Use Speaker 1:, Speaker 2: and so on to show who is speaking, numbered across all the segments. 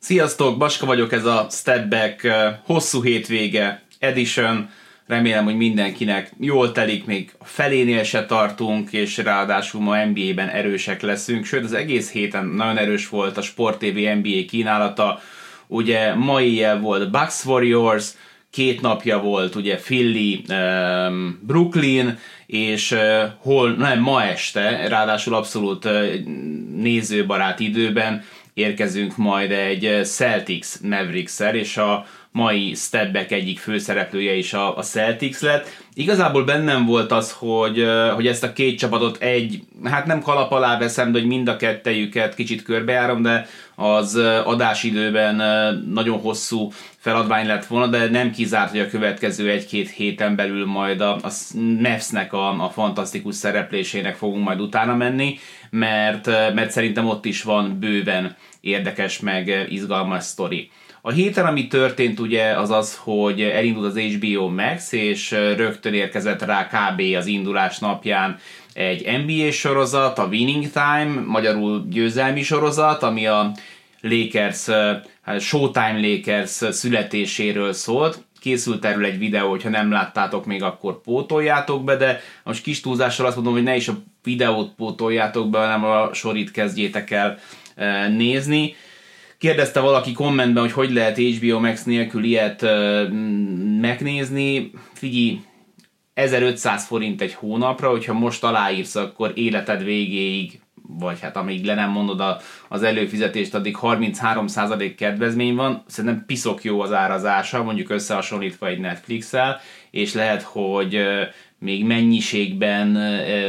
Speaker 1: Sziasztok, Baska vagyok, ez a Step Back hosszú hétvége edition. Remélem, hogy mindenkinek jól telik, még a felénél se tartunk, és ráadásul ma NBA-ben erősek leszünk. Sőt, az egész héten nagyon erős volt a Sport TV NBA kínálata. Ugye ma éjjel volt Bucks Warriors, két napja volt ugye Philly, um, Brooklyn, és uh, hol, nem, ma este, ráadásul abszolút uh, nézőbarát időben érkezünk majd egy Celtics Mavericks-szer, és a mai Stepback egyik főszereplője is a, a Celtics lett. Igazából bennem volt az, hogy, hogy ezt a két csapatot egy, hát nem kalap alá veszem, de hogy mind a kettejüket kicsit körbejárom, de az adásidőben nagyon hosszú feladvány lett volna, de nem kizárt, hogy a következő egy-két héten belül majd a, a Mavs-nek a, a fantasztikus szereplésének fogunk majd utána menni, mert, mert szerintem ott is van bőven érdekes meg izgalmas sztori. A héten, ami történt ugye, az az, hogy elindult az HBO Max, és rögtön érkezett rá kb. az indulás napján egy NBA sorozat, a Winning Time, magyarul győzelmi sorozat, ami a Lakers, hát Showtime Lakers születéséről szólt. Készült erről egy videó, hogyha nem láttátok még, akkor pótoljátok be, de most kis túlzással azt mondom, hogy ne is a videót pótoljátok be, hanem a sorit kezdjétek el nézni. Kérdezte valaki kommentben, hogy hogy lehet HBO Max nélkül ilyet megnézni. Figyelj, 1500 forint egy hónapra, hogyha most aláírsz, akkor életed végéig vagy hát amíg le nem mondod a, az előfizetést, addig 33% kedvezmény van. Szerintem piszok jó az árazása, mondjuk összehasonlítva egy Netflix-el, és lehet, hogy még mennyiségben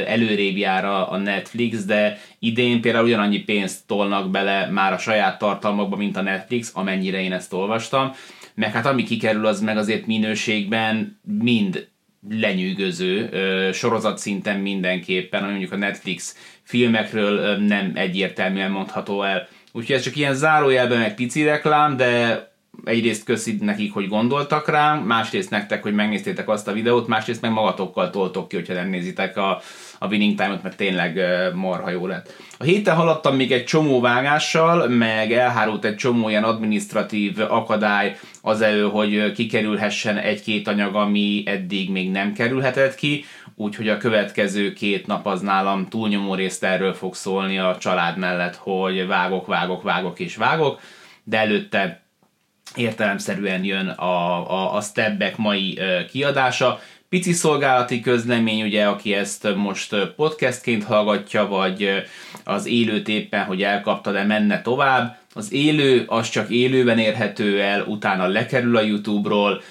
Speaker 1: előrébb jár a Netflix, de idén például ugyanannyi pénzt tolnak bele már a saját tartalmakba, mint a Netflix, amennyire én ezt olvastam, meg hát ami kikerül, az meg azért minőségben mind lenyűgöző, sorozat szinten mindenképpen, ami mondjuk a Netflix filmekről nem egyértelműen mondható el. Úgyhogy ez csak ilyen zárójelben meg pici reklám, de egyrészt köszi nekik, hogy gondoltak rám, másrészt nektek, hogy megnéztétek azt a videót, másrészt meg magatokkal toltok ki, hogyha nem nézitek a, a Winning Time-ot, mert tényleg marha jó lett. A héten haladtam még egy csomó vágással, meg elhárult egy csomó ilyen administratív akadály az elő, hogy kikerülhessen egy-két anyag, ami eddig még nem kerülhetett ki, úgyhogy a következő két nap az nálam túlnyomó részt erről fog szólni a család mellett, hogy vágok, vágok, vágok és vágok, de előtte értelemszerűen jön a, a, a Stepback mai kiadása. Pici szolgálati közlemény, ugye, aki ezt most podcastként hallgatja, vagy az élőt éppen, hogy elkapta, de menne tovább. Az élő, az csak élőben érhető el, utána lekerül a YouTube-ról,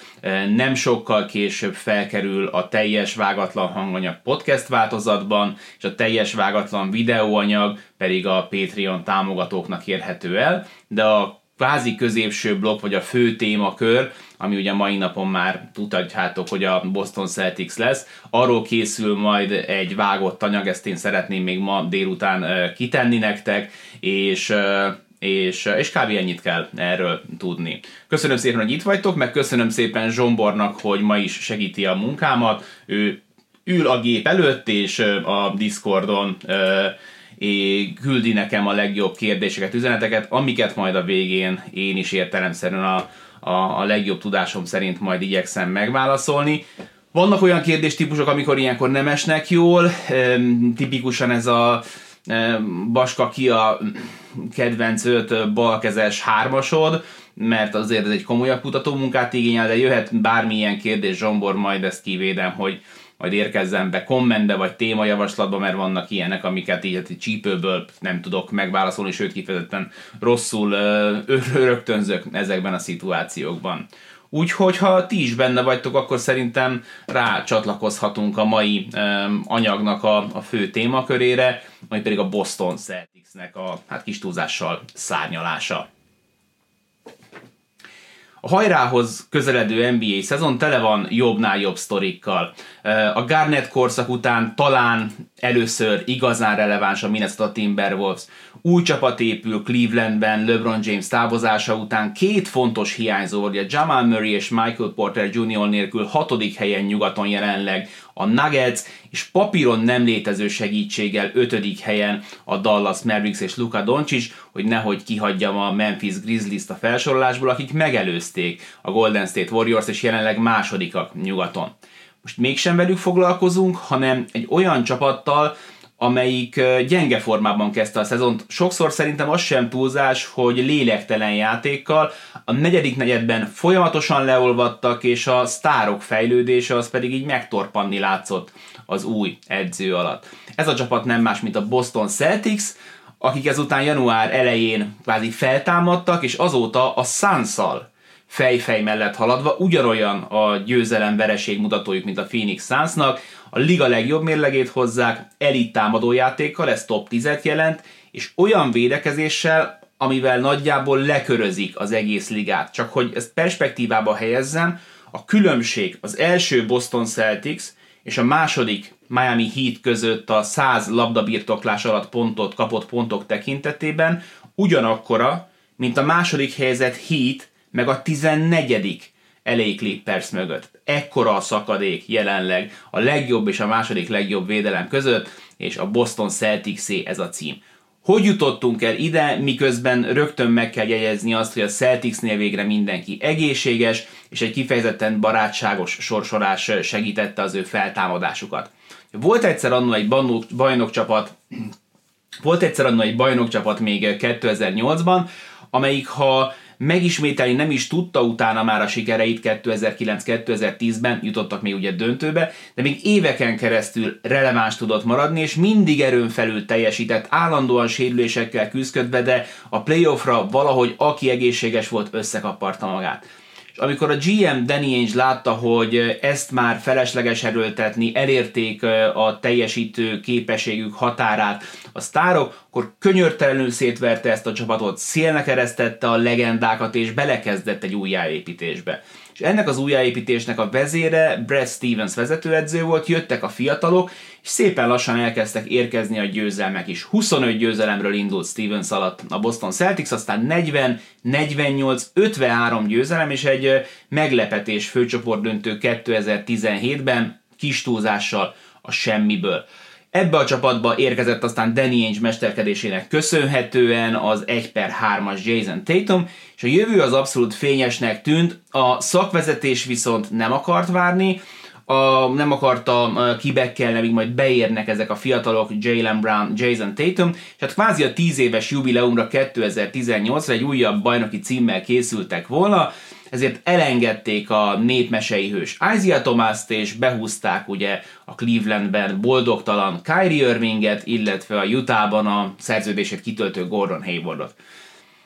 Speaker 1: nem sokkal később felkerül a teljes vágatlan hanganyag podcast változatban, és a teljes vágatlan videóanyag pedig a Patreon támogatóknak érhető el, de a kvázi középső blokk, vagy a fő témakör, ami ugye mai napon már tudhatjátok, hogy a Boston Celtics lesz. Arról készül majd egy vágott anyag, ezt én szeretném még ma délután kitenni nektek, és és, és kb. ennyit kell erről tudni. Köszönöm szépen, hogy itt vagytok, meg köszönöm szépen Zsombornak, hogy ma is segíti a munkámat. Ő ül a gép előtt, és a Discordon küldi nekem a legjobb kérdéseket, üzeneteket, amiket majd a végén én is értelemszerűen a, a, a legjobb tudásom szerint majd igyekszem megválaszolni. Vannak olyan kérdéstípusok, amikor ilyenkor nem esnek jól, tipikusan ez a Baska ki a kedvenc öt balkezes hármasod, mert azért ez egy komolyabb kutatómunkát igényel, de jöhet bármilyen kérdés, Zsombor, majd ezt kivédem, hogy majd érkezzen be kommentbe vagy témajavaslatba, mert vannak ilyenek, amiket így hát, csípőből nem tudok megválaszolni, sőt kifejezetten rosszul rögtönzök ezekben a szituációkban. Úgyhogy ha ti is benne vagytok, akkor szerintem rácsatlakozhatunk a mai um, anyagnak a, a fő témakörére, majd pedig a Boston Celticsnek a hát kis túlzással szárnyalása. A hajrához közeledő NBA szezon tele van jobbnál jobb sztorikkal. A Garnett korszak után talán először igazán releváns a Minnesota Timberwolves. Új csapat épül Clevelandben LeBron James távozása után két fontos hiányzó, ugye Jamal Murray és Michael Porter Jr. nélkül hatodik helyen nyugaton jelenleg a Nuggets, és papíron nem létező segítséggel ötödik helyen a Dallas Mavericks és Luka Doncic, hogy nehogy kihagyjam a Memphis Grizzlies-t a felsorolásból, akik megelőzték a Golden State Warriors, és jelenleg másodikak nyugaton. Most mégsem velük foglalkozunk, hanem egy olyan csapattal, amelyik gyenge formában kezdte a szezont. Sokszor szerintem az sem túlzás, hogy lélektelen játékkal a negyedik negyedben folyamatosan leolvadtak, és a sztárok fejlődése az pedig így megtorpanni látszott az új edző alatt. Ez a csapat nem más, mint a Boston Celtics, akik ezután január elején kvázi feltámadtak, és azóta a suns fejfej mellett haladva, ugyanolyan a győzelem vereség mutatójuk, mint a Phoenix Sunsnak, a liga legjobb mérlegét hozzák, elit támadójátékkal, ez top 10-et jelent, és olyan védekezéssel, amivel nagyjából lekörözik az egész ligát. Csak hogy ezt perspektívába helyezzem, a különbség az első Boston Celtics és a második Miami Heat között a 100 labdabirtoklás alatt pontot kapott pontok tekintetében ugyanakkora, mint a második helyzet Heat meg a 14 LA Clippers mögött. Ekkora a szakadék jelenleg a legjobb és a második legjobb védelem között, és a Boston celtics ez a cím. Hogy jutottunk el ide, miközben rögtön meg kell jegyezni azt, hogy a Celticsnél végre mindenki egészséges, és egy kifejezetten barátságos sorsolás segítette az ő feltámadásukat. Volt egyszer annó egy bajnokcsapat, volt egyszer annó egy bajnokcsapat még 2008-ban, amelyik ha megismételni nem is tudta utána már a sikereit 2009-2010-ben, jutottak még ugye döntőbe, de még éveken keresztül releváns tudott maradni, és mindig erőn felül teljesített, állandóan sérülésekkel küzdködve, de a playoffra valahogy aki egészséges volt, összekaparta magát amikor a GM Danny Ainge látta, hogy ezt már felesleges erőltetni, elérték a teljesítő képességük határát a sztárok, akkor könyörtelenül szétverte ezt a csapatot, szélnek eresztette a legendákat, és belekezdett egy újjáépítésbe. És ennek az újjáépítésnek a vezére Brad Stevens vezetőedző volt, jöttek a fiatalok, és szépen lassan elkezdtek érkezni a győzelmek is. 25 győzelemről indult Stevens alatt a Boston Celtics, aztán 40, 48, 53 győzelem, és egy meglepetés főcsoport döntő 2017-ben, kis túlzással a semmiből. Ebbe a csapatba érkezett aztán Danny Ainge mesterkedésének köszönhetően az 1 per 3-as Jason Tatum, és a jövő az abszolút fényesnek tűnt, a szakvezetés viszont nem akart várni, a, nem akarta kibekkelni, míg majd beérnek ezek a fiatalok, Jalen Brown, Jason Tatum, és hát kvázi a 10 éves jubileumra 2018-ra egy újabb bajnoki címmel készültek volna, ezért elengedték a népmesei hős Isaiah thomas és behúzták ugye a Clevelandben boldogtalan Kyrie Irvinget, illetve a Utahban a szerződését kitöltő Gordon Haywardot.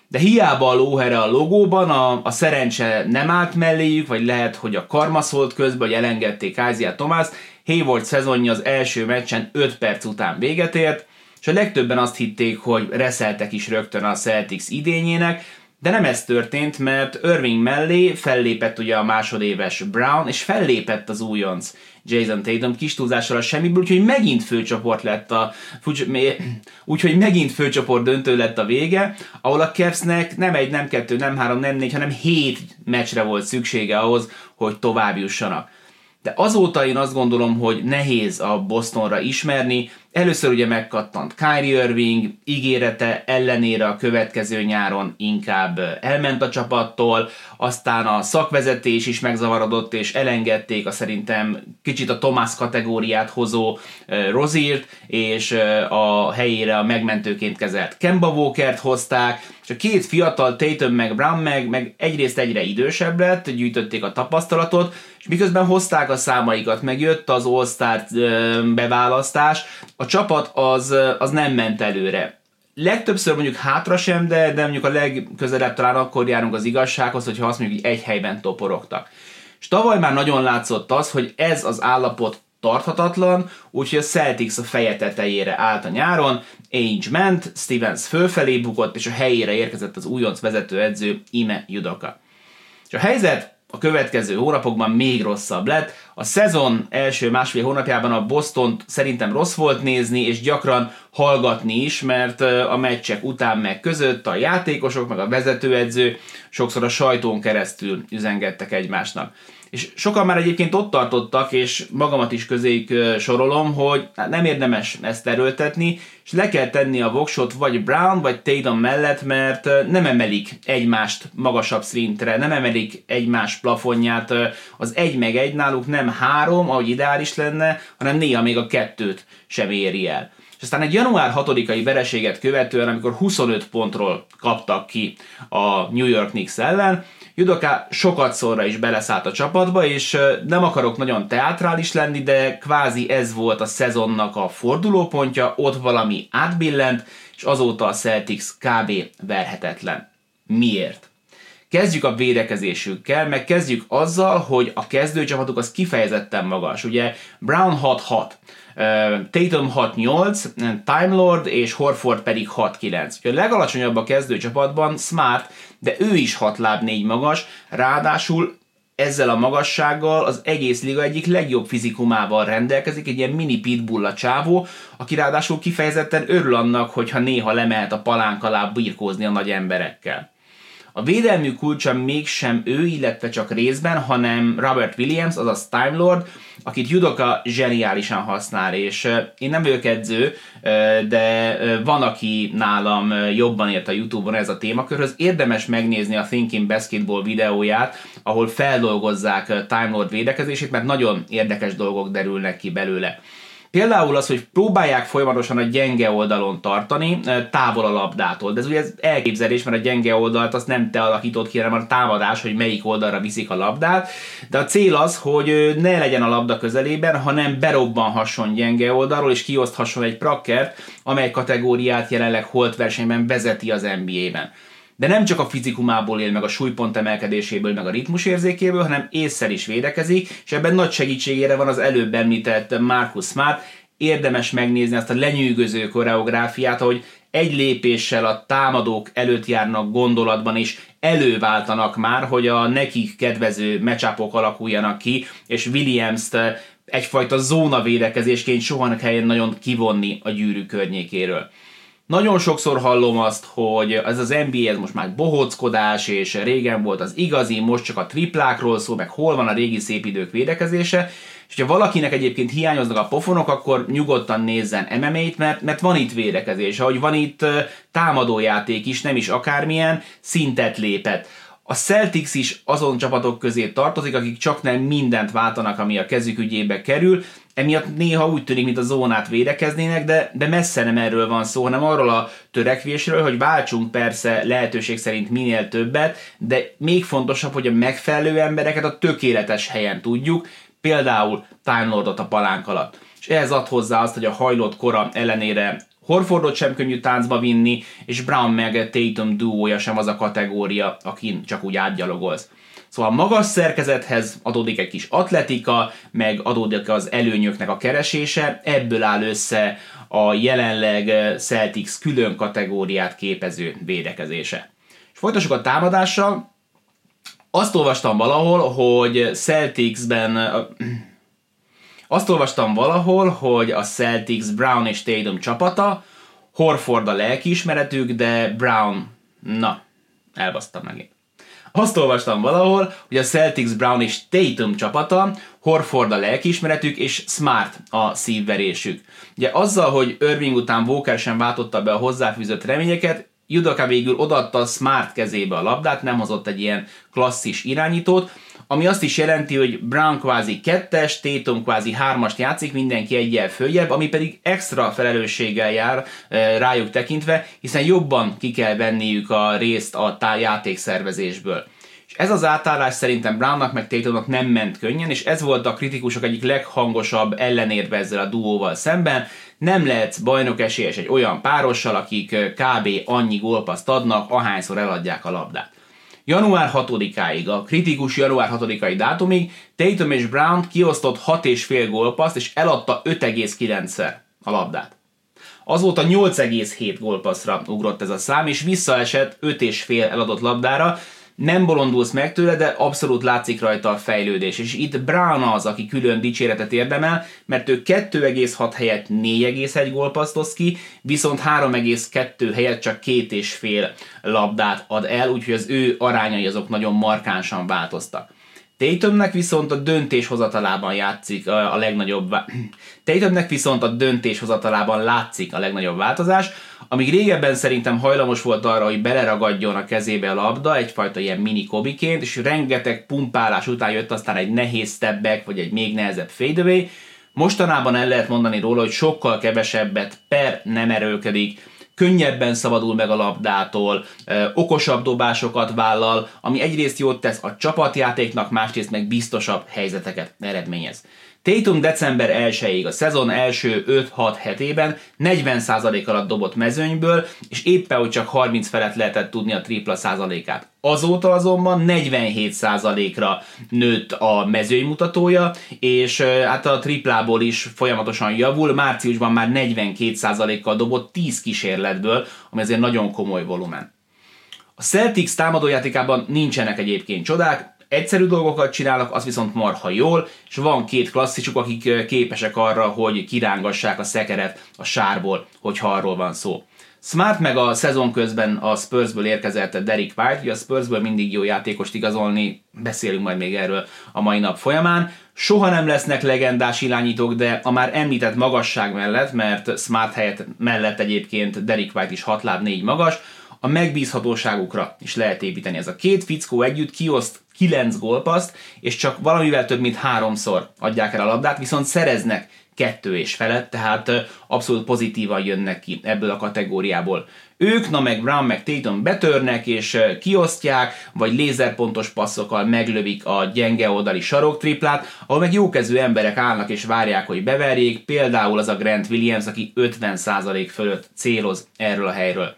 Speaker 1: De hiába a lóhere a logóban, a, a szerencse nem állt melléjük, vagy lehet, hogy a karma szólt közben, hogy elengedték Isaiah Thomas, Hayward szezonja az első meccsen 5 perc után véget ért, és a legtöbben azt hitték, hogy reszeltek is rögtön a Celtics idényének, de nem ez történt, mert Irving mellé fellépett ugye a másodéves Brown, és fellépett az újonc Jason Tatum kis túlzással a semmiből, úgyhogy megint főcsoport lett a úgyhogy megint főcsoport döntő lett a vége, ahol a Cavsnek nem egy, nem kettő, nem három, nem négy, hanem hét meccsre volt szüksége ahhoz, hogy tovább jussanak. De azóta én azt gondolom, hogy nehéz a Bostonra ismerni, Először ugye megkattant Kyrie Irving, ígérete ellenére a következő nyáron inkább elment a csapattól, aztán a szakvezetés is megzavarodott, és elengedték a szerintem kicsit a Thomas kategóriát hozó Roziert, és a helyére a megmentőként kezelt Kemba Walkert hozták, és a két fiatal Tatum meg Brown meg, meg egyrészt egyre idősebb lett, gyűjtötték a tapasztalatot, és miközben hozták a számaikat, meg jött az All-Star beválasztás, a csapat az, az nem ment előre. Legtöbbször mondjuk hátra sem, de, de mondjuk a legközelebb talán akkor járunk az igazsághoz, hogyha azt mondjuk egy helyben toporogtak. És tavaly már nagyon látszott az, hogy ez az állapot tarthatatlan, úgyhogy a Celtics a feje tetejére állt a nyáron, Ainge ment, Stevens fölfelé bukott, és a helyére érkezett az újonc vezetőedző Ime Judoka. És a helyzet a következő hónapokban még rosszabb lett, A szezon első másfél hónapjában a Boston szerintem rossz volt nézni, és gyakran hallgatni is, mert a meccsek után meg között a játékosok, meg a vezetőedző sokszor a sajtón keresztül üzengettek egymásnak. És sokan már egyébként ott tartottak, és magamat is közéjük sorolom, hogy hát nem érdemes ezt erőltetni, és le kell tenni a voksot vagy Brown, vagy Tatum mellett, mert nem emelik egymást magasabb szintre, nem emelik egymás plafonját, az egy meg egy náluk nem három, ahogy ideális lenne, hanem néha még a kettőt sem éri el. És aztán egy január 6-ai vereséget követően, amikor 25 pontról kaptak ki a New York Knicks ellen, Judoka sokat szorra is beleszállt a csapatba, és nem akarok nagyon teátrális lenni, de kvázi ez volt a szezonnak a fordulópontja, ott valami átbillent, és azóta a Celtics kb. verhetetlen. Miért? Kezdjük a védekezésükkel, meg kezdjük azzal, hogy a kezdőcsapatuk az kifejezetten magas. Ugye Brown 6-6, Tatum 6-8, Time Lord és Horford pedig 6-9. A legalacsonyabb a kezdőcsapatban Smart, de ő is 6 láb 4 magas, ráadásul ezzel a magassággal az egész liga egyik legjobb fizikumával rendelkezik, egy ilyen mini pitbull a csávó, aki ráadásul kifejezetten örül annak, hogyha néha lemehet a palánk alá birkózni a nagy emberekkel. A védelmű kulcsa mégsem ő, illetve csak részben, hanem Robert Williams, azaz Time Lord, akit Judoka zseniálisan használ, és én nem vagyok edző, de van, aki nálam jobban ért a Youtube-on ez a témakörhöz. Érdemes megnézni a Thinking Basketball videóját, ahol feldolgozzák Time Lord védekezését, mert nagyon érdekes dolgok derülnek ki belőle. Például az, hogy próbálják folyamatosan a gyenge oldalon tartani, távol a labdától. De ez ugye ez elképzelés, mert a gyenge oldalt azt nem te alakított ki, hanem a támadás, hogy melyik oldalra viszik a labdát. De a cél az, hogy ne legyen a labda közelében, hanem berobbanhasson gyenge oldalról, és kioszthasson egy prakkert, amely kategóriát jelenleg holt versenyben vezeti az NBA-ben de nem csak a fizikumából él, meg a súlypont emelkedéséből, meg a ritmusérzékéből, hanem észszel is védekezik, és ebben nagy segítségére van az előbb említett Marcus Smart. Érdemes megnézni azt a lenyűgöző koreográfiát, hogy egy lépéssel a támadók előtt járnak gondolatban, és előváltanak már, hogy a nekik kedvező mecsápok alakuljanak ki, és Williams-t egyfajta zónavédekezésként soha ne kelljen nagyon kivonni a gyűrű környékéről. Nagyon sokszor hallom azt, hogy ez az NBA ez most már bohóckodás, és régen volt az igazi, most csak a triplákról szól, meg hol van a régi szép idők védekezése, és ha valakinek egyébként hiányoznak a pofonok, akkor nyugodtan nézzen MMA-t, mert, mert van itt védekezés, ahogy van itt támadójáték is, nem is akármilyen, szintet lépett. A Celtics is azon csapatok közé tartozik, akik csak nem mindent váltanak, ami a kezük ügyébe kerül, emiatt néha úgy tűnik, mint a zónát védekeznének, de, de messze nem erről van szó, hanem arról a törekvésről, hogy váltsunk persze lehetőség szerint minél többet, de még fontosabb, hogy a megfelelő embereket a tökéletes helyen tudjuk, például Time Lordot a palánk alatt. És ehhez ad hozzá azt, hogy a hajlott kora ellenére Horfordot sem könnyű táncba vinni, és Brown meg Tatum duója sem az a kategória, akin csak úgy átgyalogolsz. Szóval magas szerkezethez adódik egy kis atletika, meg adódik az előnyöknek a keresése, ebből áll össze a jelenleg Celtics külön kategóriát képező védekezése. És folytassuk a támadással. Azt olvastam valahol, hogy Celticsben azt olvastam valahol, hogy a Celtics Brown és Tatum csapata, Horford a lelkiismeretük, de Brown, na, elbasztam megint. Azt olvastam valahol, hogy a Celtics Brown és Tatum csapata, Horford a lelkiismeretük, és Smart a szívverésük. Ugye azzal, hogy Irving után Walker sem váltotta be a hozzáfűzött reményeket, Judoka végül odaadta Smart kezébe a labdát, nem hozott egy ilyen klasszis irányítót, ami azt is jelenti, hogy Brown kvázi kettes, Tatum kvázi hármast játszik, mindenki egyel följebb, ami pedig extra felelősséggel jár e, rájuk tekintve, hiszen jobban ki kell venniük a részt a játékszervezésből. És ez az átállás szerintem Brownnak meg Tatumnak nem ment könnyen, és ez volt a kritikusok egyik leghangosabb ellenérve ezzel a duóval szemben. Nem lehetsz bajnok esélyes egy olyan párossal, akik kb. annyi gólpaszt adnak, ahányszor eladják a labdát. Január 6-áig, a kritikus január 6-ai dátumig Tatum és Brown kiosztott 6,5 gólpaszt, és eladta 5,9-szer a labdát. Azóta 8,7 gólpasszra ugrott ez a szám, és visszaesett 5,5 eladott labdára, nem bolondulsz meg tőle, de abszolút látszik rajta a fejlődés. És itt Brown az, aki külön dicséretet érdemel, mert ő 2,6 helyett 4,1 gólpaszt osz ki, viszont 3,2 helyett csak két és fél labdát ad el, úgyhogy az ő arányai azok nagyon markánsan változtak. Tatumnek viszont a döntéshozatalában játszik a legnagyobb Tatumnek viszont a döntéshozatalában látszik a legnagyobb változás, amíg régebben szerintem hajlamos volt arra, hogy beleragadjon a kezébe a labda, egyfajta ilyen mini kobiként, és rengeteg pumpálás után jött aztán egy nehéz step back, vagy egy még nehezebb fadeaway, Mostanában el lehet mondani róla, hogy sokkal kevesebbet per nem erőlkedik, könnyebben szabadul meg a labdától, okosabb dobásokat vállal, ami egyrészt jót tesz a csapatjátéknak, másrészt meg biztosabb helyzeteket eredményez. Tatum december 1-ig a szezon első 5-6 hetében 40% alatt dobott mezőnyből, és éppen hogy csak 30 felett lehetett tudni a tripla százalékát. Azóta azonban 47%-ra nőtt a mezőny mutatója, és hát a triplából is folyamatosan javul, márciusban már 42%-kal dobott 10 kísérletből, ami azért nagyon komoly volumen. A Celtics támadójátékában nincsenek egyébként csodák, egyszerű dolgokat csinálnak, az viszont marha jól, és van két klasszisuk, akik képesek arra, hogy kirángassák a szekeret a sárból, hogyha arról van szó. Smart meg a szezon közben a Spursből érkezett Derek White, ugye a Spursből mindig jó játékost igazolni, beszélünk majd még erről a mai nap folyamán. Soha nem lesznek legendás irányítók, de a már említett magasság mellett, mert Smart helyett mellett egyébként Derek White is 6 láb 4 magas, a megbízhatóságukra is lehet építeni. Ez a két fickó együtt kioszt 9 gólpaszt, és csak valamivel több mint háromszor adják el a labdát, viszont szereznek kettő és felett, tehát abszolút pozitívan jönnek ki ebből a kategóriából. Ők, na meg Brown, meg Tatum betörnek és kiosztják, vagy lézerpontos passzokkal meglövik a gyenge oldali saroktriplát, ahol meg jókezű emberek állnak és várják, hogy beverjék, például az a Grant Williams, aki 50% fölött céloz erről a helyről.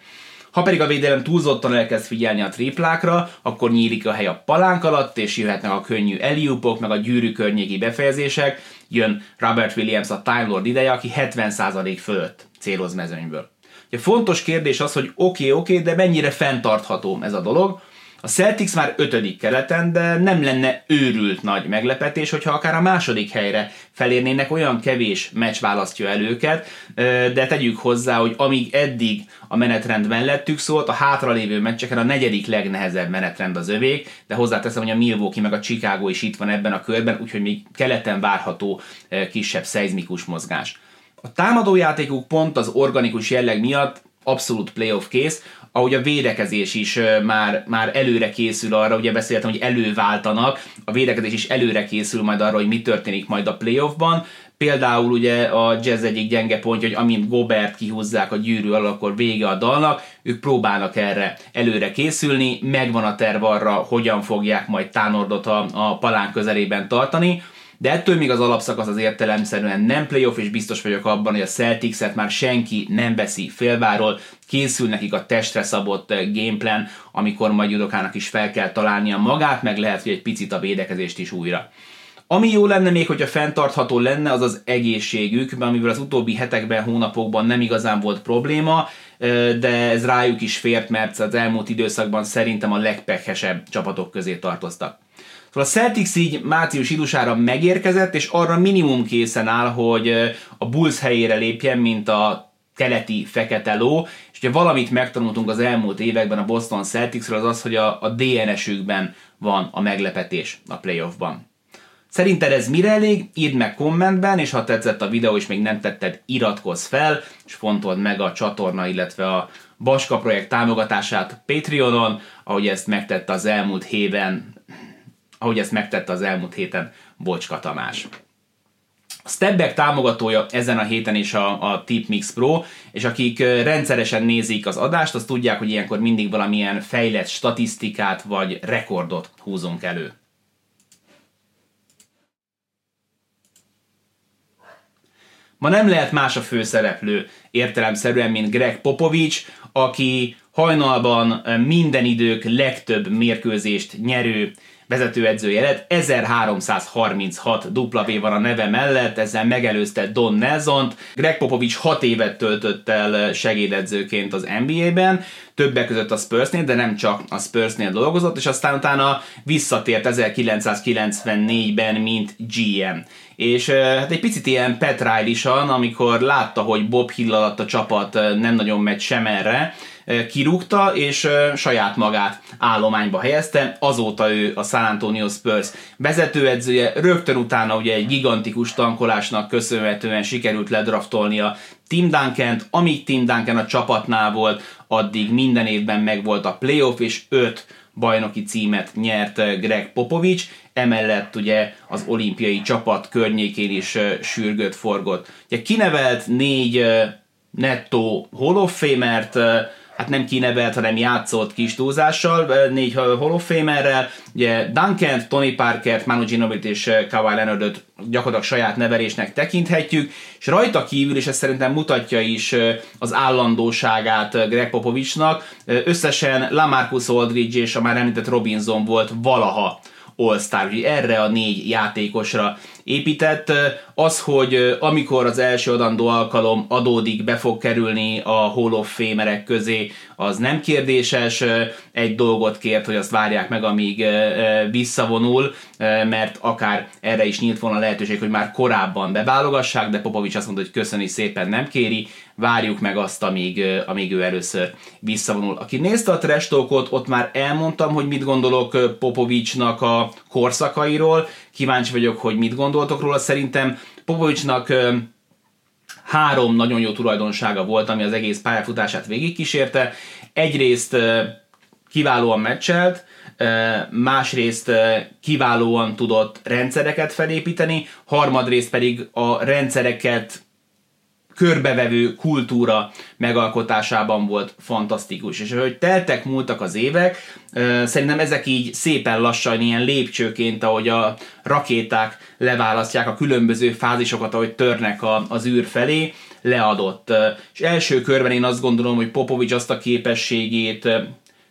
Speaker 1: Ha pedig a védelem túlzottan elkezd figyelni a triplákra, akkor nyílik a hely a palánk alatt, és jöhetnek a könnyű eliupok, meg a gyűrű környéki befejezések. Jön Robert Williams a Time Lord ideje, aki 70% fölött céloz mezőnyből. Ugye fontos kérdés az, hogy oké, okay, oké, okay, de mennyire fenntartható ez a dolog. A Celtics már ötödik keleten, de nem lenne őrült nagy meglepetés, hogyha akár a második helyre felérnének, olyan kevés meccs választja el őket, de tegyük hozzá, hogy amíg eddig a menetrend mellettük szólt, a hátralévő meccseken a negyedik legnehezebb menetrend az övék, de hozzáteszem, hogy a Milwaukee meg a Chicago is itt van ebben a körben, úgyhogy még keleten várható kisebb szeizmikus mozgás. A támadójátékuk pont az organikus jelleg miatt abszolút playoff kész, ahogy a védekezés is már, már előre készül arra, ugye beszéltem, hogy előváltanak, a védekezés is előre készül majd arra, hogy mi történik majd a playoffban, Például ugye a jazz egyik gyenge pontja, hogy amint Gobert kihúzzák a gyűrű alól, akkor vége a dalnak, ők próbálnak erre előre készülni, megvan a terv arra, hogyan fogják majd Tánordot a, a palán közelében tartani, de ettől még az alapszakasz az értelemszerűen nem playoff, és biztos vagyok abban, hogy a Celtics-et már senki nem veszi félváról, készül nekik a testre szabott eh, gameplan, amikor majd Judokának is fel kell találnia magát, meg lehet, hogy egy picit a védekezést is újra. Ami jó lenne még, hogyha fenntartható lenne, az az egészségük, amivel az utóbbi hetekben, hónapokban nem igazán volt probléma, eh, de ez rájuk is fért, mert az elmúlt időszakban szerintem a legpekesebb csapatok közé tartoztak. Szóval a Celtics így március idusára megérkezett, és arra minimum készen áll, hogy a Bulls helyére lépjen, mint a keleti fekete ló, és ugye valamit megtanultunk az elmúlt években a Boston Celticsről, az az, hogy a, a DNS-ükben van a meglepetés a playoffban. Szerinted ez mire elég? Írd meg kommentben, és ha tetszett a videó és még nem tetted, iratkozz fel, és fontold meg a csatorna, illetve a Baska projekt támogatását Patreonon, ahogy ezt megtette az elmúlt héten ahogy ezt megtette az elmúlt héten Bocska Tamás. A Stepback támogatója ezen a héten is a, a Tipmix Pro, és akik rendszeresen nézik az adást, azt tudják, hogy ilyenkor mindig valamilyen fejlett statisztikát vagy rekordot húzunk elő. Ma nem lehet más a főszereplő értelemszerűen, mint Greg Popovics, aki hajnalban minden idők legtöbb mérkőzést nyerő vezetőedzője lett, 1336 W van a neve mellett, ezzel megelőzte Don Nelson-t. Greg Popovich 6 évet töltött el segédedzőként az NBA-ben, többek között a Spursnél, de nem csak a Spursnél dolgozott, és aztán utána visszatért 1994-ben, mint GM. És hát egy picit ilyen Pat amikor látta, hogy Bob Hill alatt a csapat nem nagyon megy sem erre, kirúgta, és saját magát állományba helyezte, azóta ő a San Antonio Spurs vezetőedzője, rögtön utána ugye egy gigantikus tankolásnak köszönhetően sikerült ledraftolnia Tim duncan amíg Tim Duncan a csapatnál volt, addig minden évben megvolt a playoff, és öt bajnoki címet nyert Greg Popovich, emellett ugye az olimpiai csapat környékén is sürgött, forgott. Ugye kinevelt négy nettó Hall of Fame-ert, hát nem kinevelt, hanem játszott kis túlzással, négy Hall of Famerrel, ugye Duncan, Tony Parker, Manu Ginobili és Kawhi Leonardot gyakorlatilag saját nevelésnek tekinthetjük, és rajta kívül, és ez szerintem mutatja is az állandóságát Greg Popovichnak, összesen Lamarcus Aldridge és a már említett Robinson volt valaha All-Star, erre a négy játékosra épített. Az, hogy amikor az első adandó alkalom adódik, be fog kerülni a Hall of Famerek közé, az nem kérdéses. Egy dolgot kért, hogy azt várják meg, amíg visszavonul, mert akár erre is nyílt volna lehetőség, hogy már korábban beválogassák, de Popovics azt mondta, hogy köszöni szépen nem kéri, várjuk meg azt, amíg, amíg ő először visszavonul. Aki nézte a trash ott már elmondtam, hogy mit gondolok Popovicsnak a korszakairól, kíváncsi vagyok, hogy mit gondoltok róla. Szerintem Popovicsnak három nagyon jó tulajdonsága volt, ami az egész pályafutását végigkísérte. Egyrészt kiválóan meccselt, másrészt kiválóan tudott rendszereket felépíteni, harmadrészt pedig a rendszereket körbevevő kultúra megalkotásában volt fantasztikus. És ahogy teltek, múltak az évek, szerintem ezek így szépen lassan, ilyen lépcsőként, ahogy a rakéták leválasztják a különböző fázisokat, ahogy törnek a, az űr felé, leadott. És első körben én azt gondolom, hogy Popovics azt a képességét,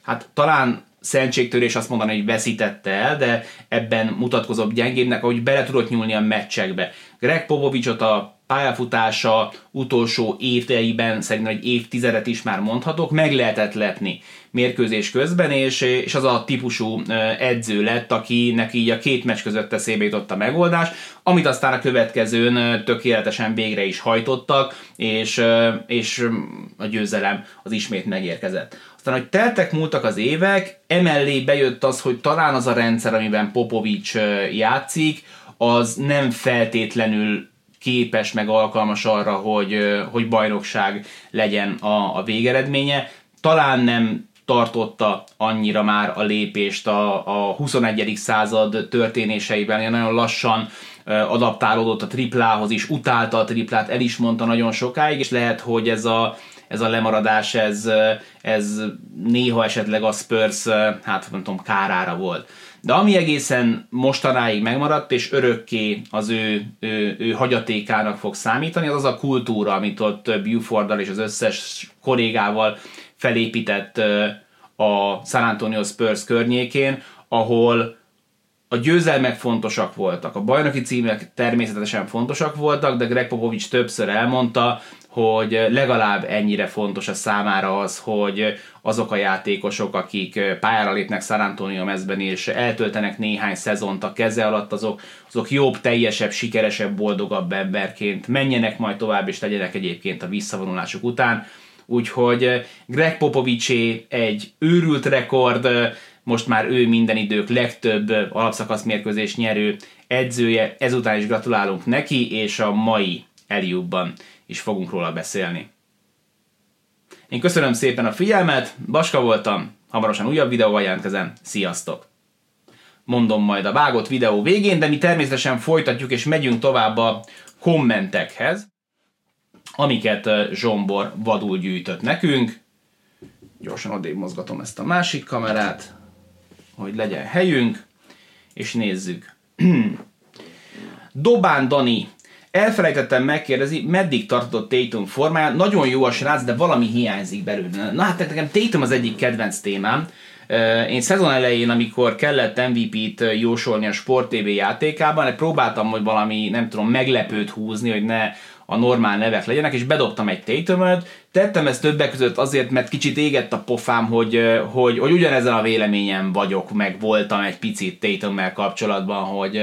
Speaker 1: hát talán szentségtörés azt mondani, hogy veszítette el, de ebben mutatkozott gyengébbnek, ahogy bele tudott nyúlni a meccsekbe. Greg Popovicsot a pályafutása utolsó éveiben, szerintem egy évtizedet is már mondhatok, meg lehetett lepni mérkőzés közben, és, és az a típusú edző lett, akinek így a két meccs között eszébe jutott a megoldás, amit aztán a következőn tökéletesen végre is hajtottak, és, és a győzelem az ismét megérkezett. Aztán, hogy teltek múltak az évek, emellé bejött az, hogy talán az a rendszer, amiben Popovics játszik, az nem feltétlenül képes, meg alkalmas arra, hogy, hogy bajnokság legyen a, a végeredménye. Talán nem tartotta annyira már a lépést a, a 21. század történéseiben, nagyon lassan adaptálódott a triplához is, utálta a triplát, el is mondta nagyon sokáig, és lehet, hogy ez a, ez a lemaradás, ez, ez néha esetleg a Spurs, hát nem tudom, kárára volt. De ami egészen mostanáig megmaradt, és örökké az ő, ő, ő hagyatékának fog számítani, az az a kultúra, amit ott Buforddal és az összes kollégával felépített a San Antonio Spurs környékén, ahol a győzelmek fontosak voltak, a bajnoki címek természetesen fontosak voltak, de Greg Popovich többször elmondta, hogy legalább ennyire fontos a számára az, hogy azok a játékosok, akik pályára lépnek San Antonio mezben és eltöltenek néhány szezont a keze alatt, azok, azok jobb, teljesebb, sikeresebb, boldogabb emberként menjenek majd tovább, és legyenek egyébként a visszavonulásuk után. Úgyhogy Greg Popovicsé egy őrült rekord, most már ő minden idők legtöbb alapszakasz mérkőzés nyerő edzője, ezután is gratulálunk neki, és a mai Eliubban is fogunk róla beszélni. Én köszönöm szépen a figyelmet, Baska voltam, hamarosan újabb videóval jelentkezem, sziasztok! Mondom majd a vágott videó végén, de mi természetesen folytatjuk és megyünk tovább a kommentekhez, amiket Zsombor vadul gyűjtött nekünk. Gyorsan odébb mozgatom ezt a másik kamerát, hogy legyen helyünk, és nézzük. Dobán Dani Elfelejtettem megkérdezni, meddig tartott Tatum formája. Nagyon jó a srác, de valami hiányzik belőle. Na hát nekem Tatum az egyik kedvenc témám. Én szezon elején, amikor kellett MVP-t jósolni a Sport TV játékában, próbáltam, hogy valami, nem tudom, meglepőt húzni, hogy ne a normál nevek legyenek, és bedobtam egy Tatumot. Tettem ezt többek között azért, mert kicsit égett a pofám, hogy, hogy, hogy ugyanezen a véleményem vagyok, meg voltam egy picit Tatummel kapcsolatban, hogy,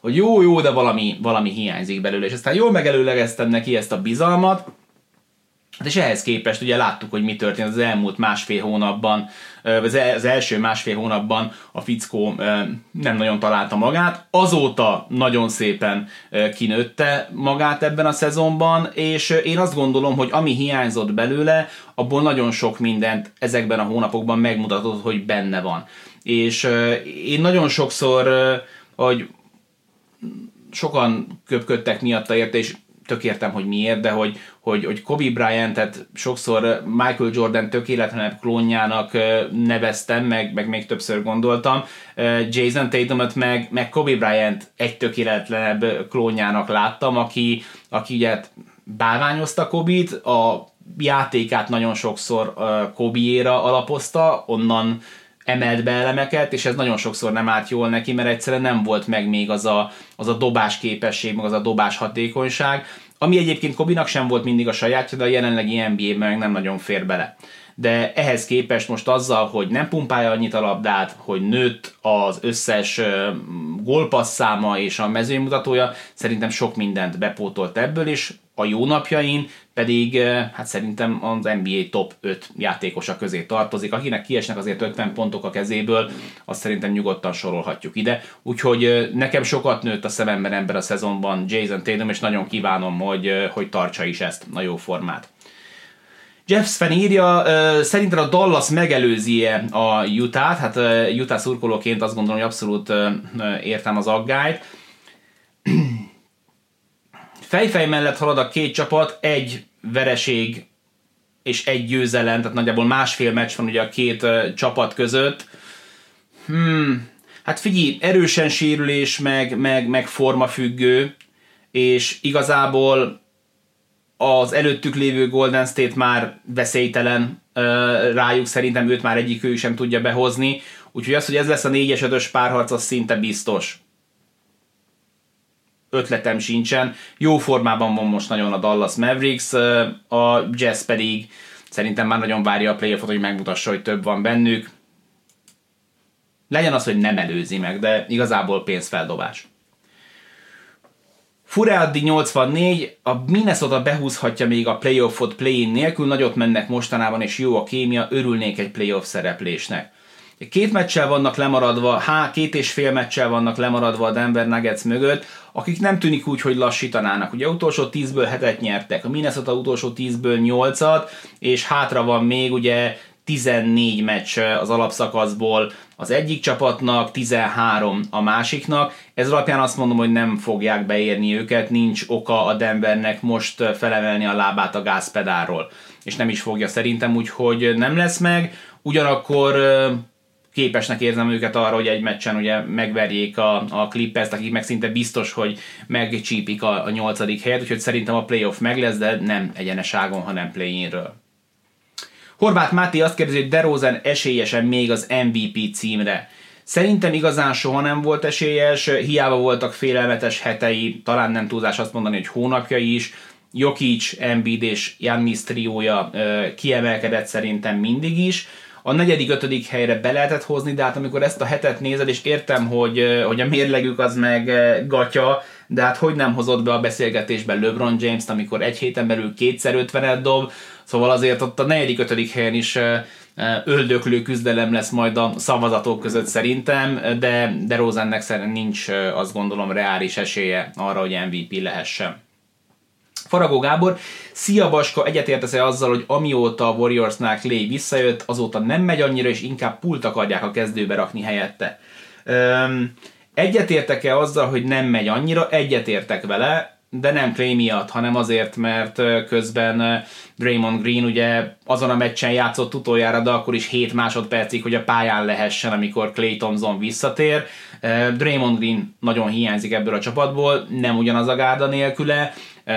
Speaker 1: hogy jó, jó, de valami, valami hiányzik belőle, és aztán jól megelőlegeztem neki ezt a bizalmat, Hát és ehhez képest ugye láttuk, hogy mi történt az elmúlt másfél hónapban, az első másfél hónapban a fickó nem nagyon találta magát, azóta nagyon szépen kinőtte magát ebben a szezonban, és én azt gondolom, hogy ami hiányzott belőle, abból nagyon sok mindent ezekben a hónapokban megmutatott, hogy benne van. És én nagyon sokszor, hogy sokan köpködtek miatta érte, és tök értem, hogy miért, de hogy, hogy, hogy Kobe Bryant-et sokszor Michael Jordan tökéletlenebb klónjának neveztem, meg, meg még többször gondoltam, Jason Tatumot meg, meg Kobe Bryant egy tökéletlenebb klónjának láttam, aki, aki ugye bálványozta Kobe-t, a játékát nagyon sokszor Kobe-éra alapozta, onnan emelt be elemeket, és ez nagyon sokszor nem állt jól neki, mert egyszerűen nem volt meg még az a, az a dobás képesség, meg az a dobás hatékonyság, ami egyébként Kobinak sem volt mindig a sajátja, de a jelenlegi NBA-ben meg nem nagyon fér bele. De ehhez képest most azzal, hogy nem pumpálja annyit a labdát, hogy nőtt az összes gólpasszáma és a mezőmutatója, szerintem sok mindent bepótolt ebből, és a jó napjain pedig hát szerintem az NBA top 5 játékosa közé tartozik. Akinek kiesnek azért 50 pontok a kezéből, azt szerintem nyugodtan sorolhatjuk ide. Úgyhogy nekem sokat nőtt a szememben ember a szezonban Jason Tatum, és nagyon kívánom, hogy, hogy tartsa is ezt a jó formát. Jeff Sven írja, szerintem a Dallas megelőzi -e a Utah-t, hát Utah szurkolóként azt gondolom, hogy abszolút értem az aggályt fejfej mellett halad a két csapat, egy vereség és egy győzelem, tehát nagyjából másfél meccs van ugye a két uh, csapat között. Hmm, hát figyelj, erősen sérülés, meg, meg, meg formafüggő, és igazából az előttük lévő Golden State már veszélytelen uh, rájuk, szerintem őt már egyik ő sem tudja behozni, úgyhogy az, hogy ez lesz a 4-es 5 párharc, az szinte biztos ötletem sincsen. Jó formában van most nagyon a Dallas Mavericks, a Jazz pedig szerintem már nagyon várja a playoffot, hogy megmutassa, hogy több van bennük. Legyen az, hogy nem előzi meg, de igazából pénzfeldobás. Fureaddi 84, a Minnesota behúzhatja még a playoffot play-in nélkül, nagyot mennek mostanában, és jó a kémia, örülnék egy playoff szereplésnek. Két meccsel vannak lemaradva, há, két és fél meccsel vannak lemaradva a Denver Nuggets mögött, akik nem tűnik úgy, hogy lassítanának. Ugye utolsó 10-ből hetet nyertek, a Minnesota utolsó 10-ből 8-at, és hátra van még ugye 14 meccs az alapszakaszból az egyik csapatnak, 13 a másiknak. Ez alapján azt mondom, hogy nem fogják beérni őket, nincs oka a Denvernek most felemelni a lábát a gázpedálról. És nem is fogja szerintem, úgyhogy nem lesz meg. Ugyanakkor képesnek érzem őket arra, hogy egy meccsen ugye megverjék a, a Clippers-t, akik meg szinte biztos, hogy megcsípik a, a nyolcadik helyet, úgyhogy szerintem a playoff meg lesz, de nem egyeneságon, hanem play-inről. Horváth Máté azt kérdezi, hogy DeRozan esélyesen még az MVP címre. Szerintem igazán soha nem volt esélyes, hiába voltak félelmetes hetei, talán nem túlzás azt mondani, hogy hónapjai is. Jokic, Embiid és Jannis triója kiemelkedett szerintem mindig is a negyedik, ötödik helyre be lehetett hozni, de hát amikor ezt a hetet nézed, és értem, hogy, hogy a mérlegük az meg gatya, de hát hogy nem hozott be a beszélgetésben LeBron James-t, amikor egy héten belül kétszer 50 dob, szóval azért ott a negyedik, ötödik helyen is öldöklő küzdelem lesz majd a szavazatok között szerintem, de, de Rosennek szerintem nincs azt gondolom reális esélye arra, hogy MVP lehessen. Faragó Gábor, szia Baska, egyetértesz-e azzal, hogy amióta a Warriorsnál Clay visszajött, azóta nem megy annyira, és inkább pult akarják a kezdőbe rakni helyette? Öm, egyetértek-e azzal, hogy nem megy annyira? Egyetértek vele, de nem Clay miatt, hanem azért, mert közben Draymond Green ugye azon a meccsen játszott utoljára, de akkor is 7 másodpercig, hogy a pályán lehessen, amikor Clay Thompson visszatér. Draymond Green nagyon hiányzik ebből a csapatból, nem ugyanaz a gárda nélküle,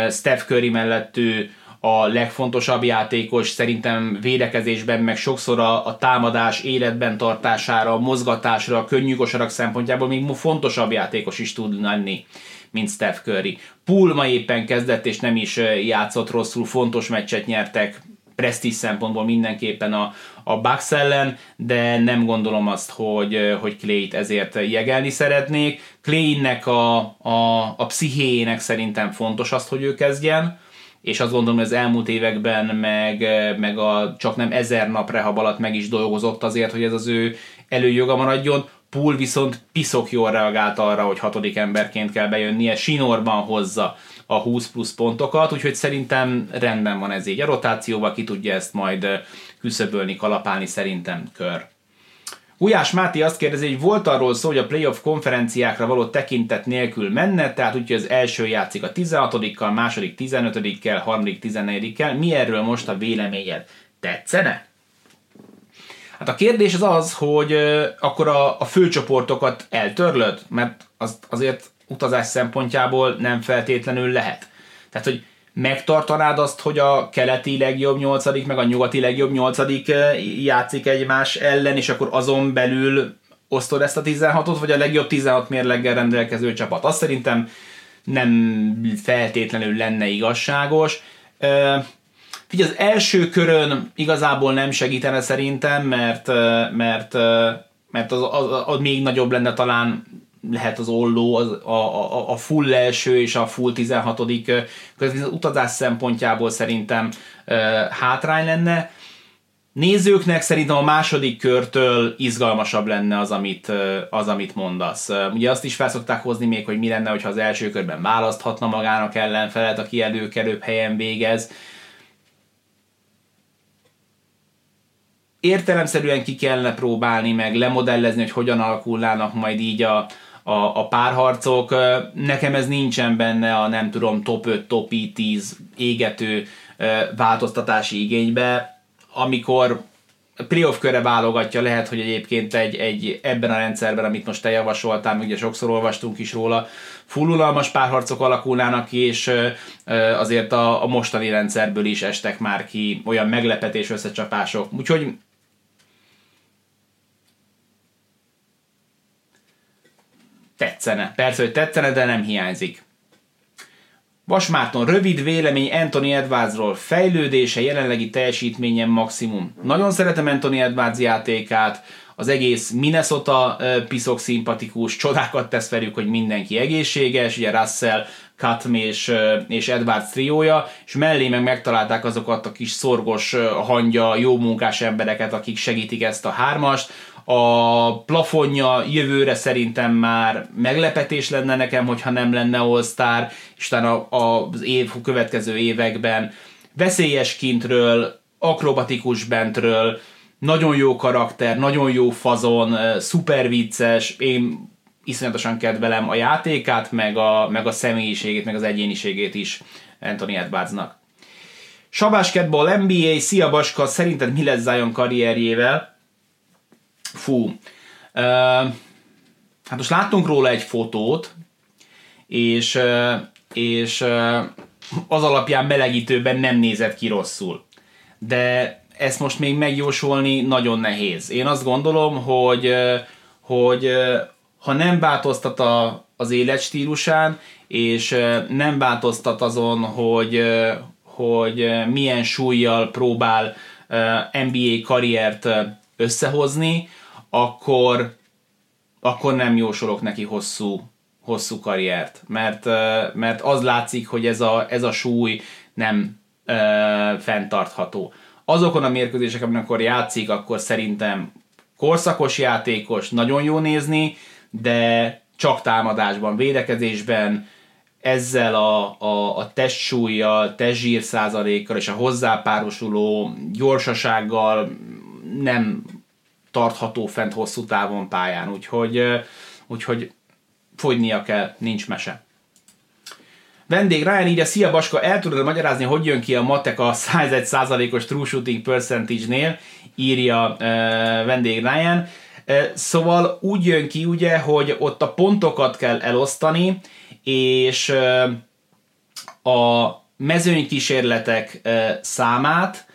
Speaker 1: Steph Curry mellett ő a legfontosabb játékos, szerintem védekezésben, meg sokszor a, a támadás életben tartására, a mozgatásra, a könnyű kosarak szempontjából még fontosabb játékos is tud lenni mint Steph Curry. Pool ma éppen kezdett, és nem is játszott rosszul, fontos meccset nyertek, presztízs szempontból mindenképpen a, a Bucks ellen, de nem gondolom azt, hogy, hogy Clay-t ezért jegelni szeretnék. Clay-nek a, a, a pszichéjének szerintem fontos azt, hogy ő kezdjen, és azt gondolom, hogy az elmúlt években meg, meg a csak nem ezer nap rehab alatt meg is dolgozott azért, hogy ez az ő előjoga maradjon. Pool viszont piszok jól reagált arra, hogy hatodik emberként kell bejönnie, sinorban hozza a 20 plusz pontokat, úgyhogy szerintem rendben van ez így. A rotációval ki tudja ezt majd küszöbölni, kalapálni szerintem kör. Ujás Máté azt kérdezi, hogy volt arról szó, hogy a playoff konferenciákra való tekintet nélkül menne, tehát úgyhogy az első játszik a 16-kal, második 15-kel, harmadik 14-kel. Mi erről most a véleményed? Tetszene? Hát a kérdés az az, hogy akkor a, a főcsoportokat eltörlöd, mert az, azért utazás szempontjából nem feltétlenül lehet. Tehát, hogy megtartanád azt, hogy a keleti legjobb nyolcadik, meg a nyugati legjobb nyolcadik játszik egymás ellen, és akkor azon belül osztod ezt a 16-ot, vagy a legjobb 16 mérleggel rendelkező csapat. Azt szerintem nem feltétlenül lenne igazságos. Figyelj, az első körön igazából nem segítene szerintem, mert, mert, mert az, az, az még nagyobb lenne talán lehet az olló, az, a, a, a full első és a full 16 közben az utazás szempontjából szerintem uh, hátrány lenne. Nézőknek szerintem a második körtől izgalmasabb lenne az, amit, az, amit mondasz. Ugye azt is felszokták hozni még, hogy mi lenne, hogyha az első körben választhatna magának ellenfelet, aki előkerőbb helyen végez értelemszerűen ki kellene próbálni, meg lemodellezni, hogy hogyan alakulnának majd így a, a, a párharcok. Nekem ez nincsen benne a nem tudom top 5, top 10 égető változtatási igénybe, amikor playoff köre válogatja, lehet, hogy egyébként egy, egy ebben a rendszerben, amit most te javasoltál, ugye sokszor olvastunk is róla, fullulalmas párharcok alakulnának ki, és azért a, a mostani rendszerből is estek már ki olyan meglepetés összecsapások. Úgyhogy tetszene. Persze, hogy tetszene, de nem hiányzik. Vasmárton rövid vélemény Anthony Edwardsról. Fejlődése, jelenlegi teljesítményen maximum. Nagyon szeretem Anthony Edwards játékát, az egész Minnesota piszok szimpatikus, csodákat tesz velük, hogy mindenki egészséges, ugye Russell, Katm és, és Edwards triója, és mellé meg megtalálták azokat a kis szorgos, hangya, jó munkás embereket, akik segítik ezt a hármast, a plafonja jövőre szerintem már meglepetés lenne nekem, hogyha nem lenne All-Star, és utána az év, következő években veszélyes kintről, akrobatikus bentről, nagyon jó karakter, nagyon jó fazon, szuper vicces, én iszonyatosan kedvelem a játékát, meg a, meg a személyiségét, meg az egyéniségét is Anthony Edwardsnak. Sabás Kedball NBA, szia Baska, szerinted mi lesz Zion karrierjével? Fú. Uh, hát most láttunk róla egy fotót, és, és az alapján melegítőben nem nézett ki rosszul. De ezt most még megjósolni nagyon nehéz. Én azt gondolom, hogy, hogy ha nem változtat a, az életstílusán, és nem változtat azon, hogy, hogy milyen súlyjal próbál NBA karriert összehozni, akkor, akkor nem jósolok neki hosszú, hosszú karriert, mert, mert az látszik, hogy ez a, ez a súly nem ö, fenntartható. Azokon a mérkőzéseken, amikor játszik, akkor szerintem korszakos játékos, nagyon jó nézni, de csak támadásban, védekezésben, ezzel a, a, a testsúlyjal, testzsír százalékkal és a hozzápárosuló gyorsasággal nem tartható fent hosszú távon pályán, úgyhogy, úgyhogy fogynia kell, nincs mese. Vendég Ryan írja, szia Baska, el tudod magyarázni, hogy jön ki a matek a 101%-os true shooting percentage-nél, írja uh, vendég Ryan. Uh, szóval úgy jön ki ugye, hogy ott a pontokat kell elosztani, és uh, a mezőnykísérletek számát,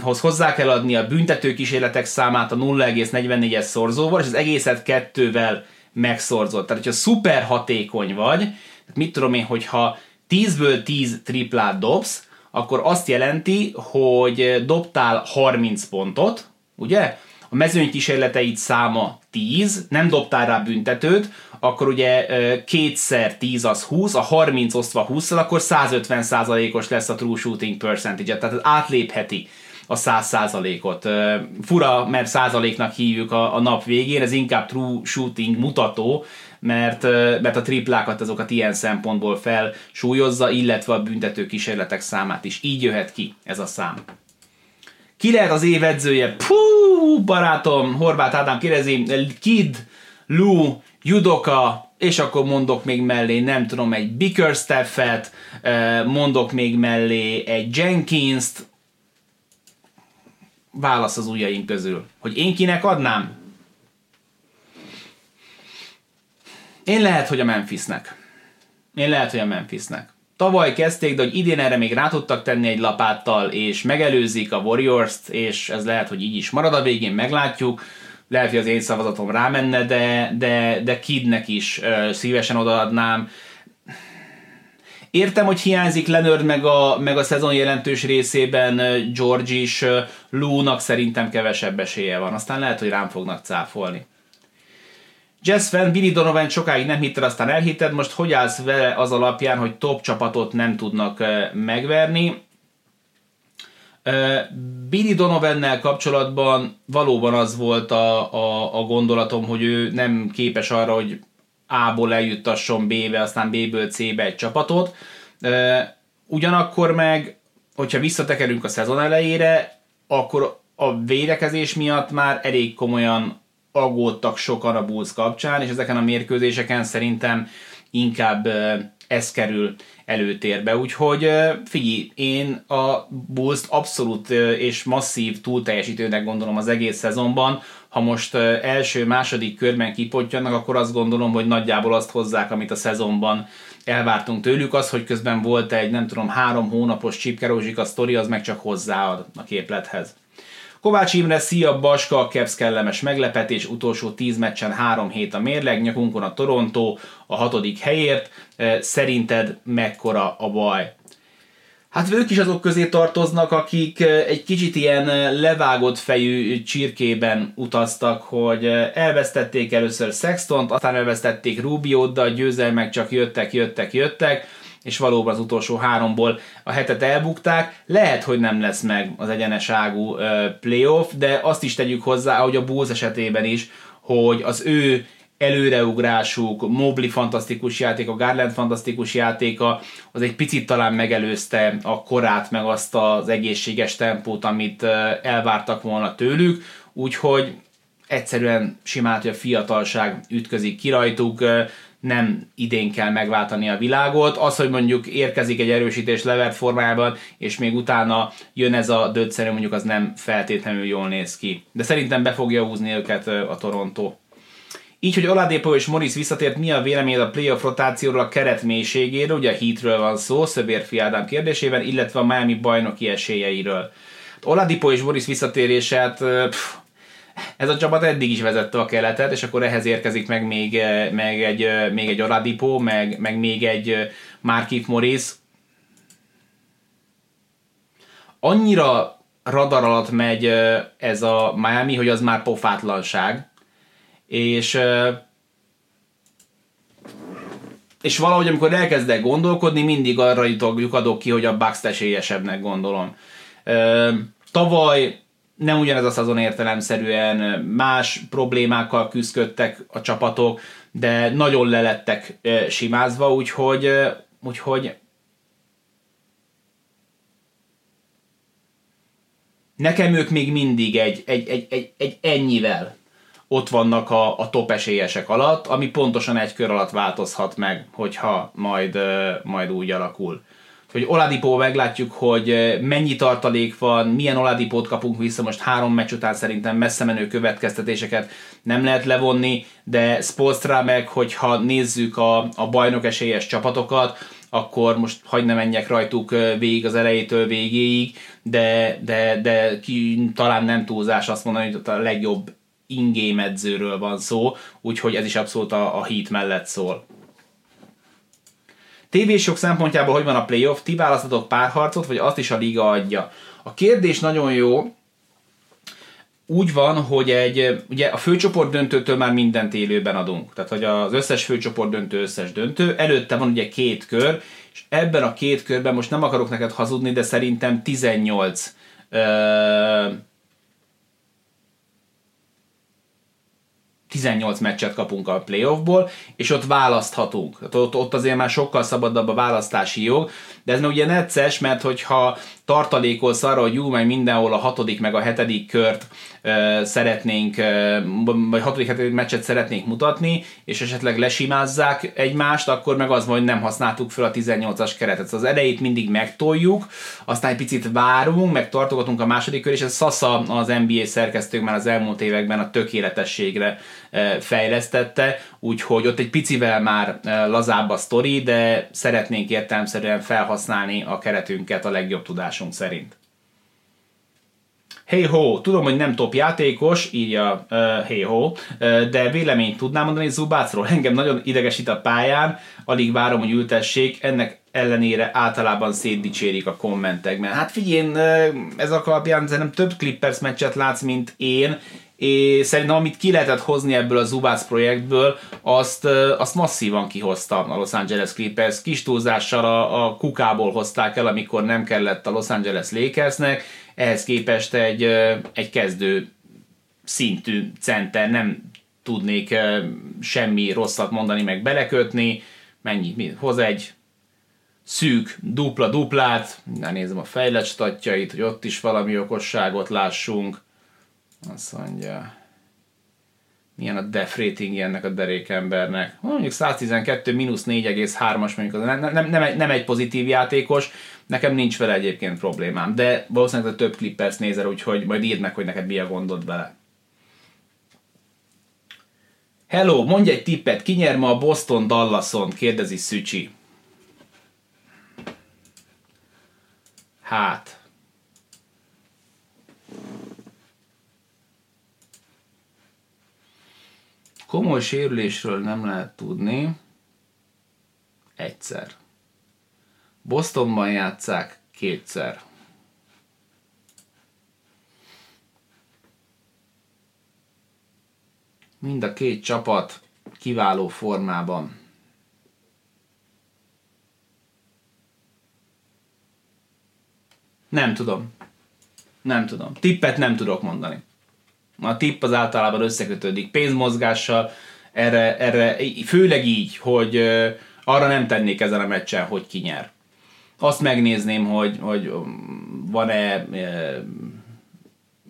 Speaker 1: hoz hozzá kell adni a büntető kísérletek számát a 0,44-es szorzóval, és az egészet kettővel megszorzott. Tehát, hogyha szuper hatékony vagy, mit tudom én, hogyha 10-ből 10 triplát dobsz, akkor azt jelenti, hogy dobtál 30 pontot, ugye? A mezőny kísérleteid száma 10, nem dobtál rá büntetőt, akkor ugye kétszer 10 az 20, a 30 osztva 20 akkor 150 os lesz a true shooting percentage tehát átlépheti a 100%-ot. Fura, mert százaléknak hívjuk a, a nap végén, ez inkább true shooting mutató, mert, mert a triplákat azokat ilyen szempontból felsúlyozza, illetve a büntető kísérletek számát is. Így jöhet ki ez a szám. Ki lehet az év edzője? Pú, barátom, Horváth Ádám kérdezi, Kid, Lou, Judoka, és akkor mondok még mellé, nem tudom, egy Bickerstaffet, mondok még mellé egy Jenkins-t, válasz az ujjaink közül. Hogy én kinek adnám? Én lehet, hogy a Memphisnek. Én lehet, hogy a Memphisnek. Tavaly kezdték, de hogy idén erre még rá tudtak tenni egy lapáttal, és megelőzik a Warriors-t, és ez lehet, hogy így is marad a végén, meglátjuk. Lehet, hogy az én szavazatom rámenne, de, de, de Kidnek is uh, szívesen odaadnám. Értem, hogy hiányzik Leonard meg a, meg a szezon jelentős részében George is, Lou-nak szerintem kevesebb esélye van. Aztán lehet, hogy rám fognak cáfolni. Jazz fan, Billy Donovan sokáig nem hitted, aztán elhitted, most hogy állsz vele az alapján, hogy top csapatot nem tudnak megverni? Billy donovan kapcsolatban valóban az volt a, a, a gondolatom, hogy ő nem képes arra, hogy A-ból eljuttasson B-be, aztán B-ből C-be egy csapatot. Ugyanakkor meg, hogyha visszatekerünk a szezon elejére, akkor a védekezés miatt már elég komolyan aggódtak sokan a Bulls kapcsán, és ezeken a mérkőzéseken szerintem inkább ez kerül előtérbe. Úgyhogy figyelj, én a bulls abszolút és masszív túlteljesítőnek gondolom az egész szezonban. Ha most első-második körben kipottyannak, akkor azt gondolom, hogy nagyjából azt hozzák, amit a szezonban elvártunk tőlük. Az, hogy közben volt egy, nem tudom, három hónapos csipkerózsika sztori, az meg csak hozzáad a képlethez. Kovács Imre, szia Baska, Kevsz kellemes meglepetés, utolsó 10 meccsen 3 hét a mérleg, nyakunkon a Toronto a hatodik helyért. E, szerinted mekkora a baj? Hát ők is azok közé tartoznak, akik e, egy kicsit ilyen e, levágott fejű csirkében utaztak, hogy elvesztették először Sextont, aztán elvesztették Rubiot, de a győzelmek csak jöttek, jöttek, jöttek és valóban az utolsó háromból a hetet elbukták. Lehet, hogy nem lesz meg az egyeneságú playoff, de azt is tegyük hozzá, ahogy a Bulls esetében is, hogy az ő előreugrásuk, Mobley fantasztikus a Garland fantasztikus játéka, az egy picit talán megelőzte a korát, meg azt az egészséges tempót, amit elvártak volna tőlük, úgyhogy egyszerűen simán, hogy a fiatalság ütközik ki rajtuk, nem idén kell megváltani a világot. Az, hogy mondjuk érkezik egy erősítés levert formájában, és még utána jön ez a dödszerű, mondjuk az nem feltétlenül jól néz ki. De szerintem be fogja húzni őket a Toronto. Így, hogy Oladipo és Morris visszatért, mi a véleményed a playoff rotációról a keret mélységéről, ugye a Heatről van szó, Szöbérfi Ádám kérdésében, illetve a Miami bajnoki esélyeiről. Oladipo és Morris visszatérését pff, ez a csapat eddig is vezette a keletet, és akkor ehhez érkezik meg még, eh, meg egy, eh, még egy Oladipo, meg, meg még egy eh, Markif Morris. Annyira radar alatt megy ez a Miami, hogy az már pofátlanság. És és valahogy amikor elkezdek gondolkodni, mindig arra jutok, adok ki, hogy a Bucks esélyesebbnek gondolom. Tavaly nem ugyanez a szezon értelemszerűen más problémákkal küzdöttek a csapatok, de nagyon lelettek simázva, úgyhogy, úgyhogy nekem ők még mindig egy, egy, egy, egy, egy ennyivel ott vannak a, a top esélyesek alatt, ami pontosan egy kör alatt változhat meg, hogyha majd, majd úgy alakul hogy Oladipo meglátjuk, hogy eh, mennyi tartalék van, milyen Oladipót kapunk vissza, most három meccs után szerintem messze menő következtetéseket nem lehet levonni, de Spolstra meg, hogyha nézzük a, a bajnok esélyes csapatokat, akkor most hagyd ne menjek rajtuk végig az elejétől végéig, de, de, de ki, talán nem túlzás azt mondani, hogy a legjobb ingame edzőről van szó, úgyhogy ez is abszolút a, a Heat mellett szól. TV-sok szempontjából hogy van a playoff? Ti választatok párharcot, vagy azt is a liga adja? A kérdés nagyon jó, úgy van, hogy egy, ugye a főcsoport döntőtől már mindent élőben adunk. Tehát, hogy az összes főcsoport döntő, összes döntő. Előtte van ugye két kör, és ebben a két körben most nem akarok neked hazudni, de szerintem 18 ö, 18 meccset kapunk a playoffból, és ott választhatunk. Ott, ott azért már sokkal szabadabb a választási jog, de ez meg ugye necces, mert hogyha tartalékolsz arra, hogy jó, majd mindenhol a hatodik meg a hetedik kört szeretnénk, vagy hatodik hetedik meccset szeretnénk mutatni, és esetleg lesimázzák egymást, akkor meg az, hogy nem használtuk fel a 18-as keretet. Szóval az elejét mindig megtoljuk, aztán egy picit várunk, meg tartogatunk a második kör, és ez Sasa az NBA szerkesztők már az elmúlt években a tökéletességre fejlesztette, úgyhogy ott egy picivel már lazább a sztori, de szeretnénk értelmszerűen felhasználni a keretünket a legjobb tudásunk szerint. Hey ho, tudom, hogy nem top játékos, írja uh, Hey ho, uh, de véleményt tudnám mondani Zubácról. Engem nagyon idegesít a pályán, alig várom, hogy ültessék, ennek ellenére általában szétdicsérik a kommentekben. Hát figyelj, ez alapján nem több Clippers meccset látsz, mint én, és szerintem amit ki lehetett hozni ebből a Zubász projektből, azt, azt masszívan kihozta a Los Angeles Clippers. Kis túlzással a, a kukából hozták el, amikor nem kellett a Los Angeles Lakersnek, ehhez képest egy, egy kezdő szintű center nem tudnék semmi rosszat mondani, meg belekötni. Mennyi? Mi? Hoz egy szűk dupla-duplát, ne nézem a fejlett statjait, hogy ott is valami okosságot lássunk. Azt mondja, milyen a def rating ennek a derékembernek. Mondjuk 112 mínusz 4,3-as, mondjuk az nem, nem, nem, egy, nem egy pozitív játékos, nekem nincs vele egyébként problémám, de valószínűleg a több Clippers nézel, úgyhogy majd írd meg, hogy neked mi a gondod vele. Hello, mondj egy tippet, ki nyer ma a Boston Dallason? kérdezi Szücsi. Hát, Komoly sérülésről nem lehet tudni. Egyszer. Bostonban játszák kétszer. Mind a két csapat kiváló formában. Nem tudom. Nem tudom. Tippet nem tudok mondani. A tipp az általában összekötődik pénzmozgással, erre, erre főleg így, hogy arra nem tennék ezen a meccsen, hogy ki nyer. Azt megnézném, hogy, hogy van-e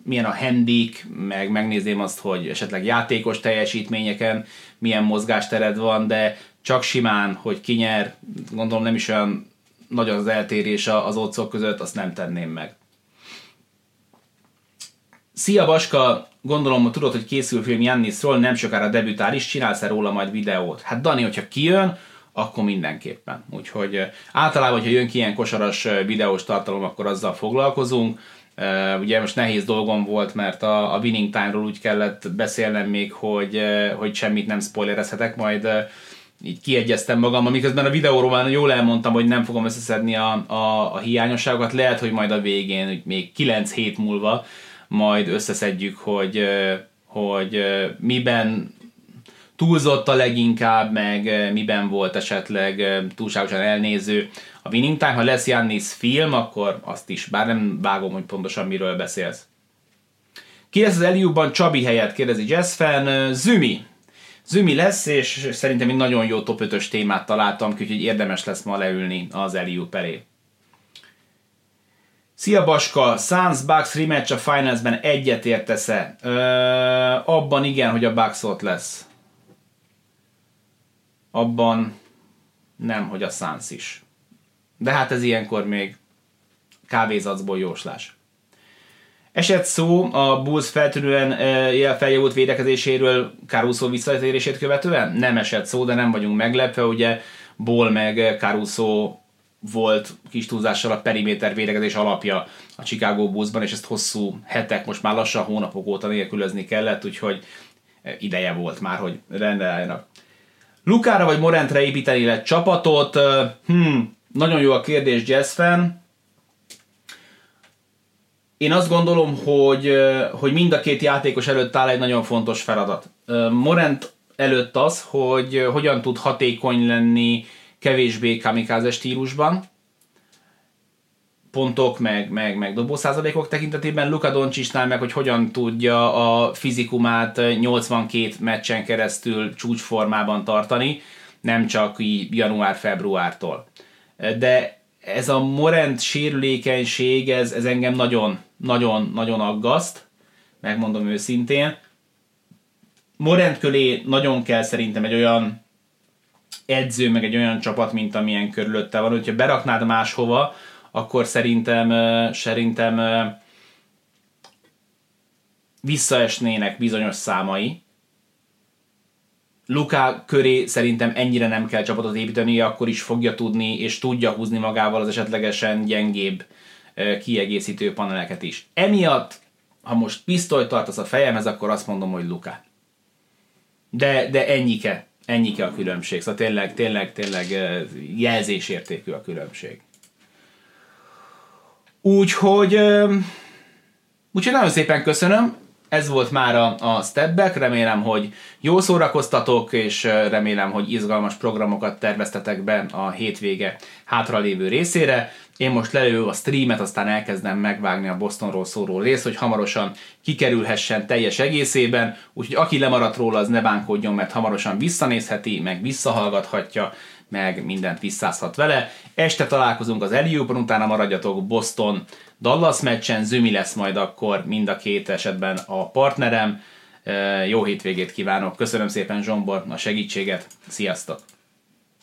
Speaker 1: milyen a hendik, meg megnézném azt, hogy esetleg játékos teljesítményeken milyen mozgástered van, de csak simán, hogy ki nyer, gondolom nem is olyan nagy az eltérés az otcok között, azt nem tenném meg. Szia Baska, gondolom, hogy tudod, hogy készül film Jannisról, nem sokára debütál is, csinálsz-e róla majd videót? Hát Dani, hogyha kijön, akkor mindenképpen. Úgyhogy általában, hogyha jön ki ilyen kosaras videós tartalom, akkor azzal foglalkozunk. Ugye most nehéz dolgom volt, mert a, a Winning Time-ról úgy kellett beszélnem még, hogy, hogy semmit nem spoilerezhetek, majd így kiegyeztem magam, miközben a videóról már jól elmondtam, hogy nem fogom összeszedni a, a, a hiányosságokat, lehet, hogy majd a végén, még 9 hét múlva majd összeszedjük, hogy, hogy miben túlzott a leginkább, meg miben volt esetleg túlságosan elnéző a Winning Time. Ha lesz Jannis film, akkor azt is, bár nem vágom, hogy pontosan miről beszélsz. Ki lesz az Eliubban Csabi helyett, kérdezi Jazz fan. Zümi. Zümi lesz, és szerintem egy nagyon jó top 5-ös témát találtam, úgyhogy érdemes lesz ma leülni az Eliub elé. Szia Baska, Suns Bucks rematch a finalsben egyet értesz-e? abban igen, hogy a Bucks ott lesz. Abban nem, hogy a Suns is. De hát ez ilyenkor még kávézacból jóslás. Esett szó a Bulls feltűnően e, feljavult védekezéséről Caruso visszatérését követően? Nem esett szó, de nem vagyunk meglepve, ugye Ból meg Caruso volt kis túlzással a periméter védekezés alapja a Chicago Bullsban, és ezt hosszú hetek, most már lassan hónapok óta nélkülözni kellett, úgyhogy ideje volt már, hogy rendre álljanak. Lukára vagy Morentre építeni lett csapatot? Hmm, nagyon jó a kérdés, Jazz fan. Én azt gondolom, hogy, hogy mind a két játékos előtt áll egy nagyon fontos feladat. Morent előtt az, hogy hogyan tud hatékony lenni kevésbé kamikáze stílusban, pontok, meg, meg, meg dobószázalékok tekintetében, Luka Doncsicsnál meg, hogy hogyan tudja a fizikumát 82 meccsen keresztül csúcsformában tartani, nem csak január-februártól. De ez a Morent sérülékenység, ez, ez engem nagyon, nagyon, nagyon aggaszt, megmondom őszintén. Morent köré nagyon kell szerintem egy olyan edző, meg egy olyan csapat, mint amilyen körülötte van. Hogyha beraknád máshova, akkor szerintem, szerintem visszaesnének bizonyos számai. Luká köré szerintem ennyire nem kell csapatot építeni, akkor is fogja tudni és tudja húzni magával az esetlegesen gyengébb kiegészítő paneleket is. Emiatt, ha most pisztolyt tartasz a fejemhez, akkor azt mondom, hogy Luká. De, de ennyike, ennyike a különbség. Szóval tényleg, tényleg, tényleg jelzésértékű a különbség. Úgyhogy, úgyhogy nagyon szépen köszönöm, ez volt már a, a stepback, remélem, hogy jó szórakoztatok, és remélem, hogy izgalmas programokat terveztetek be a hétvége hátralévő részére. Én most lelő a streamet, aztán elkezdem megvágni a Bostonról szóló részt, hogy hamarosan kikerülhessen teljes egészében, úgyhogy aki lemaradt róla, az ne bánkodjon, mert hamarosan visszanézheti, meg visszahallgathatja, meg mindent visszázhat vele. Este találkozunk az Elióban, utána maradjatok Boston Dallas meccsen, Zümi lesz majd akkor mind a két esetben a partnerem. Jó hétvégét kívánok, köszönöm szépen Zsombor a segítséget, sziasztok!